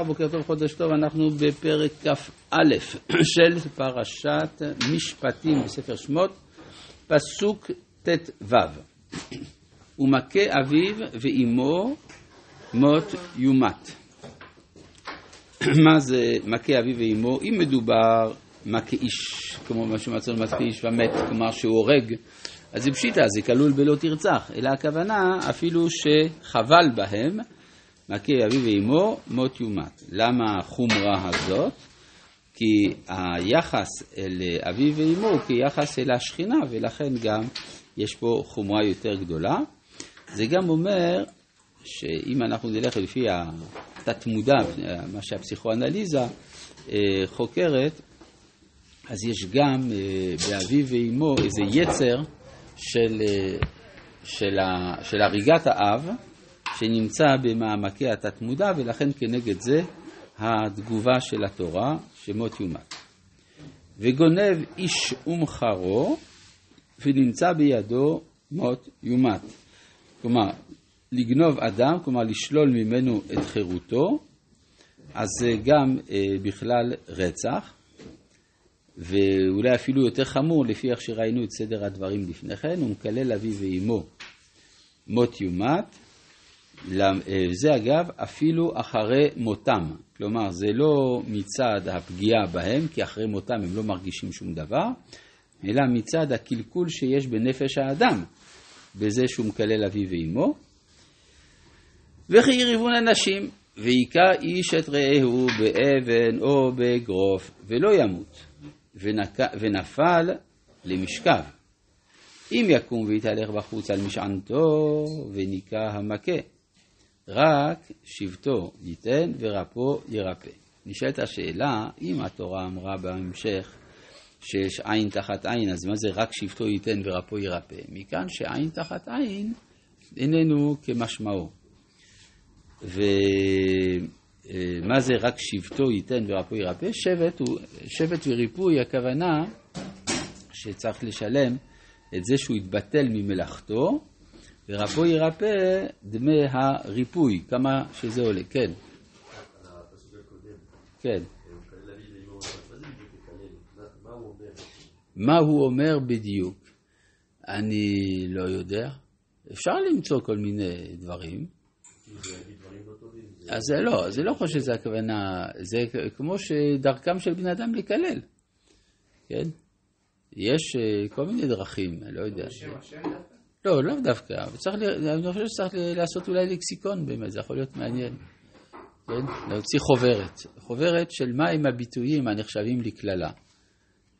בוקר טוב, חודש טוב, אנחנו בפרק כ"א של פרשת משפטים בספר שמות, פסוק ט"ו. ומכה אביו ואימו מות יומת. מה זה מכה אביו ואימו? אם מדובר מכה איש, כמו מה שמצאנו מכה איש ומת, כלומר שהוא הורג, אז זה פשיטה, זה כלול בלא תרצח, אלא הכוונה אפילו שחבל בהם מכה אביו ואמו מות יומת. למה החומרה הזאת? כי היחס אל אביו ואמו הוא כיחס אל השכינה, ולכן גם יש פה חומרה יותר גדולה. זה גם אומר שאם אנחנו נלך לפי התת-מודע, מה שהפסיכואנליזה חוקרת, אז יש גם באביו ואמו איזה יצר של, של, של הריגת האב, שנמצא במעמקי התת-מודע, ולכן כנגד זה התגובה של התורה, שמות יומת. וגונב איש ומחרו, ונמצא בידו מות יומת. כלומר, לגנוב אדם, כלומר לשלול ממנו את חירותו, אז זה גם אה, בכלל רצח, ואולי אפילו יותר חמור, לפי איך שראינו את סדר הדברים לפני כן, הוא מקלל אביו ואימו מות יומת, זה אגב אפילו אחרי מותם, כלומר זה לא מצד הפגיעה בהם, כי אחרי מותם הם לא מרגישים שום דבר, אלא מצד הקלקול שיש בנפש האדם, בזה שהוא מקלל אביו ואמו. וכי יריבון אנשים, והיכה איש את רעהו באבן או באגרוף, ולא ימות, ונק... ונפל למשכב. אם יקום ויתהלך בחוץ על משענתו, וניקה המכה. רק שבטו ייתן ורפו ירפא. נשאלת השאלה, אם התורה אמרה בהמשך שיש עין תחת עין, אז מה זה רק שבטו ייתן ורפו ירפא? מכאן שעין תחת עין איננו כמשמעו. ומה זה רק שבטו ייתן ורפו ירפא? שבט, שבט וריפוי, הכוונה שצריך לשלם את זה שהוא יתבטל ממלאכתו, ורפו ירפא דמי הריפוי, כמה שזה עולה, כן. כן. מה הוא אומר בדיוק? אני לא יודע. אפשר למצוא כל מיני דברים. אז זה לא, זה לא חושב שזה הכוונה, זה כמו שדרכם של בני אדם לקלל, כן? יש כל מיני דרכים, אני לא יודע. לא, לאו דווקא, צריך, אני חושב שצריך לעשות אולי לקסיקון באמת, זה יכול להיות מעניין. כן? להוציא חוברת, חוברת של מהם הביטויים הנחשבים לקללה.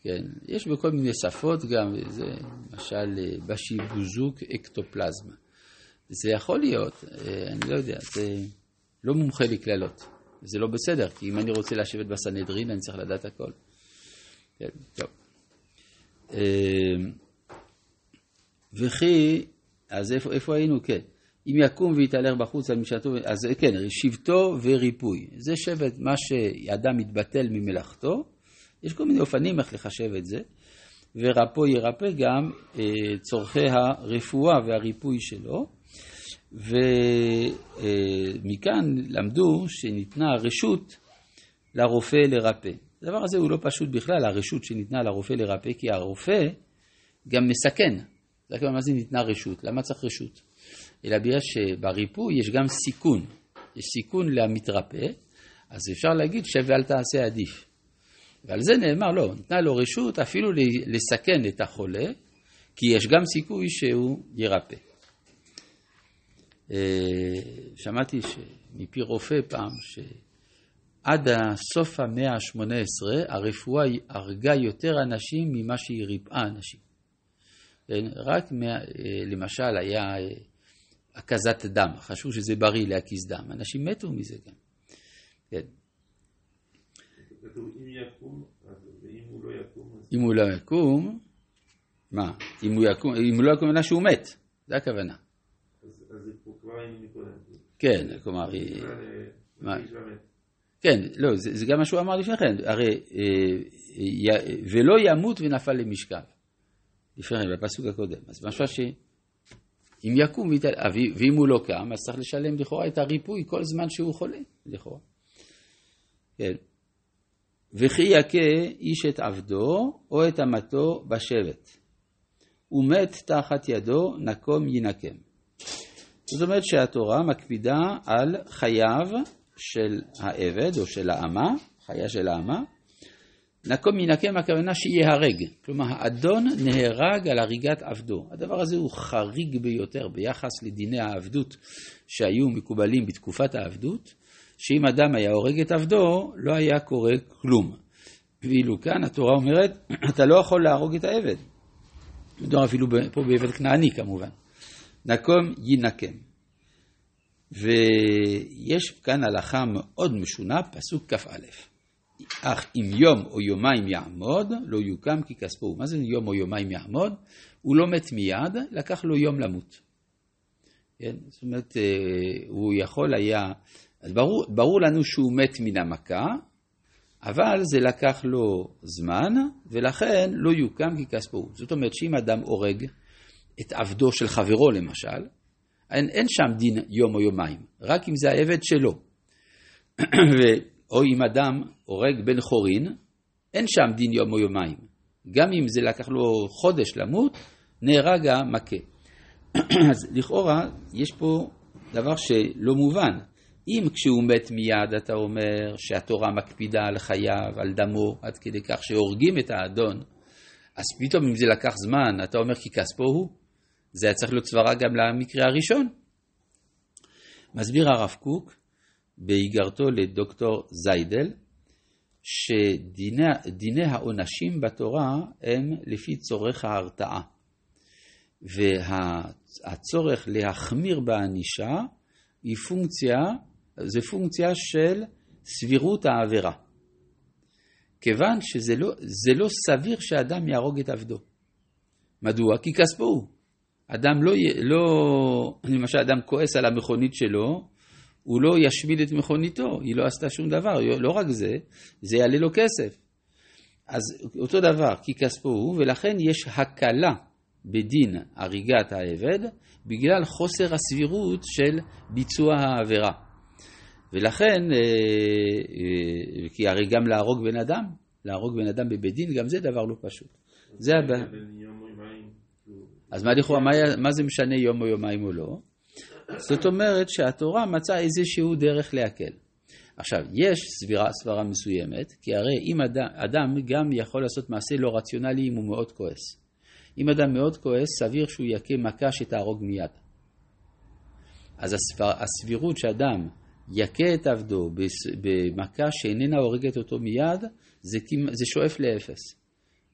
כן? יש בכל מיני שפות גם, זה למשל בשיבוזוק אקטופלזמה. זה יכול להיות, אני לא יודע, זה לא מומחה לקללות. זה לא בסדר, כי אם אני רוצה לשבת בסנהדרין, אני צריך לדעת הכל. כן, טוב. וכי, אז איפה, איפה היינו? כן. אם יקום ויתהלך בחוץ על משעתו, אז כן, שבטו וריפוי. זה שבט, מה שאדם מתבטל ממלאכתו, יש כל מיני אופנים איך לחשב את זה, ורפו ירפא גם אה, צורכי הרפואה והריפוי שלו, ומכאן אה, למדו שניתנה רשות לרופא לרפא. הדבר הזה הוא לא פשוט בכלל, הרשות שניתנה לרופא לרפא, כי הרופא גם מסכן. מה זה ניתנה רשות? למה צריך רשות? אלא בגלל שבריפוי יש גם סיכון. יש סיכון למתרפא, אז אפשר להגיד שב ואל תעשה עדיף. ועל זה נאמר, לא, ניתנה לו רשות אפילו לסכן את החולה, כי יש גם סיכוי שהוא ירפא. שמעתי מפי רופא פעם, שעד סוף המאה ה-18 הרפואה הרגה יותר אנשים ממה שהיא ריפאה אנשים. כן? רק מה, למשל היה הקזת דם, חשבו שזה בריא להקיז דם, אנשים מתו מזה גם. כן. אם הוא לא יקום, מה? אם הוא יקום, אם הוא לא יקום, אלא שהוא מת, זה הכוונה. אז פה כבר. כן, כלומר, היא... כן, לא, זה גם מה שהוא אמר לפני כן, הרי ולא ימות ונפל למשכב. כן, בפסוק הקודם. אז משמע שאם יקום ואם הוא לא קם, אז צריך לשלם לכאורה את הריפוי כל זמן שהוא חולה, לכאורה. כן. וכי יכה איש את עבדו או את אמתו בשבט. ומת תחת ידו, נקום ינקם. זאת אומרת שהתורה מקפידה על חייו של העבד או של האמה, חיה של האמה, נקום ינקם הכוונה שיהרג, כלומר האדון נהרג על הריגת עבדו. הדבר הזה הוא חריג ביותר ביחס לדיני העבדות שהיו מקובלים בתקופת העבדות, שאם אדם היה הורג את עבדו, לא היה קורה כלום. ואילו כאן התורה אומרת, אתה לא יכול להרוג את העבד. מדובר אפילו פה בעבד כנעני כמובן. נקום ינקם. ויש כאן הלכה מאוד משונה, פסוק כ"א. אך אם יום או יומיים יעמוד, לא יוקם כי כספו. מה זה יום או יומיים יעמוד? הוא לא מת מיד, לקח לו יום למות. כן? זאת אומרת, אה, הוא יכול היה... אז ברור, ברור לנו שהוא מת מן המכה, אבל זה לקח לו זמן, ולכן לא יוקם כי כספו. זאת אומרת שאם אדם הורג את עבדו של חברו למשל, אין, אין שם דין יום או יומיים, רק אם זה העבד שלו. או אם אדם הורג בן חורין, אין שם דין יום או יומיים. גם אם זה לקח לו חודש למות, נהרג המכה. אז לכאורה, יש פה דבר שלא מובן. אם כשהוא מת מיד אתה אומר שהתורה מקפידה על חייו, על דמו, עד כדי כך שהורגים את האדון, אז פתאום אם זה לקח זמן, אתה אומר כי כספו הוא, זה היה צריך להיות סברה גם למקרה הראשון. מסביר הרב קוק באיגרתו לדוקטור זיידל, שדיני העונשים בתורה הם לפי צורך ההרתעה. והצורך להחמיר בענישה היא פונקציה, זה פונקציה של סבירות העבירה. כיוון שזה לא, לא סביר שאדם יהרוג את עבדו. מדוע? כי כספו הוא. אדם לא, לא, למשל אדם כועס על המכונית שלו, הוא לא ישמיד את מכוניתו, היא לא עשתה שום דבר, לא רק זה, זה יעלה לו כסף. אז אותו דבר, כי כספו הוא, ולכן יש הקלה בדין הריגת העבד, בגלל חוסר הסבירות של ביצוע העבירה. ולכן, אה, אה, כי הרי גם להרוג בן אדם, להרוג בן אדם בבית דין, גם זה דבר לא פשוט. זה הבעיה. אז מה לכאורה, מה, מה זה משנה יום או יומיים או לא? זאת אומרת שהתורה מצאה איזשהו דרך להקל. עכשיו, יש סבירה, סברה מסוימת, כי הרי אם אדם, אדם גם יכול לעשות מעשה לא רציונלי אם הוא מאוד כועס. אם אדם מאוד כועס, סביר שהוא יכה מכה שתהרוג מיד. אז הסביר, הסבירות שאדם יכה את עבדו במכה שאיננה הורגת אותו מיד, זה, זה שואף לאפס.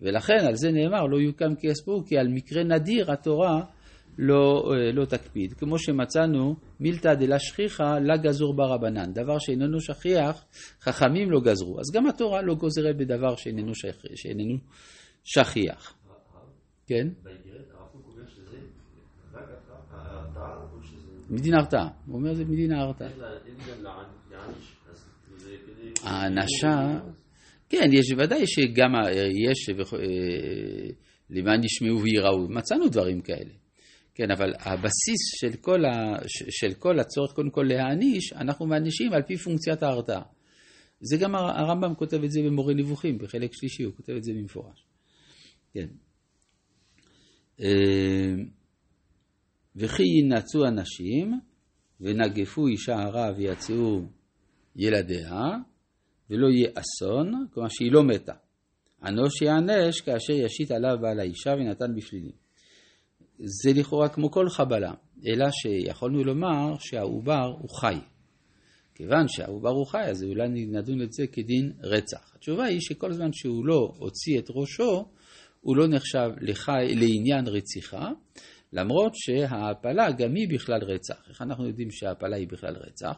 ולכן על זה נאמר לא יוקם כספו, כי על מקרה נדיר התורה לא, אה, לא תקפיד. כמו שמצאנו מילתא דלה שכיחא לה גזור ברבנן, דבר שאיננו שכיח, חכמים לא גזרו. אז גם התורה לא גוזרת בדבר שאיננו, שכ... שאיננו שכיח. כן? מדין הרתעה. הוא אומר זה מדין ההרתעה. האנשה, כן, יש ודאי שגם יש, אה, למען ישמעו וייראו, מצאנו דברים כאלה. כן, אבל הבסיס של כל, ה, של כל הצורך קודם כל להעניש, אנחנו מענישים על פי פונקציית ההרתעה. זה גם הרמב"ם כותב את זה במורה נבוכים, בחלק שלישי, הוא כותב את זה במפורש. כן. אה, וכי ינצו אנשים ונגפו אישה הרע ויצאו ילדיה, ולא יהיה אסון, כלומר שהיא לא מתה. אנוש יענש כאשר ישית עליו בעל האישה ונתן בפלילים. זה לכאורה כמו כל חבלה, אלא שיכולנו לומר שהעובר הוא חי. כיוון שהעובר הוא חי, אז אולי נדון את זה כדין רצח. התשובה היא שכל זמן שהוא לא הוציא את ראשו, הוא לא נחשב לחי, לעניין רציחה, למרות שההעפלה גם היא בכלל רצח. איך אנחנו יודעים שההעפלה היא בכלל רצח?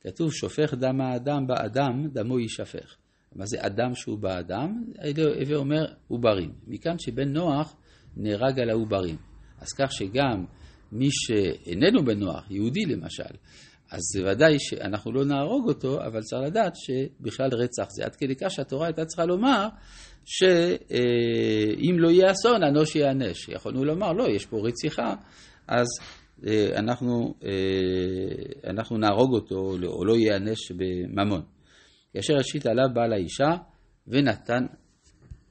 כתוב שופך דם האדם באדם, דמו יישפך. מה זה אדם שהוא באדם? הווה אומר עוברים. מכאן שבן נוח נהרג על העוברים. אז כך שגם מי שאיננו בנוח, יהודי למשל, אז ודאי שאנחנו לא נהרוג אותו, אבל צריך לדעת שבכלל רצח זה עד כדי כך שהתורה הייתה צריכה לומר שאם לא יהיה אסון, אנוש ייענש. יכולנו לומר, לא, יש פה רציחה, אז אה, אנחנו, אה, אנחנו נהרוג אותו או לא ייענש בממון. כאשר השית עליו בעל האישה ונתן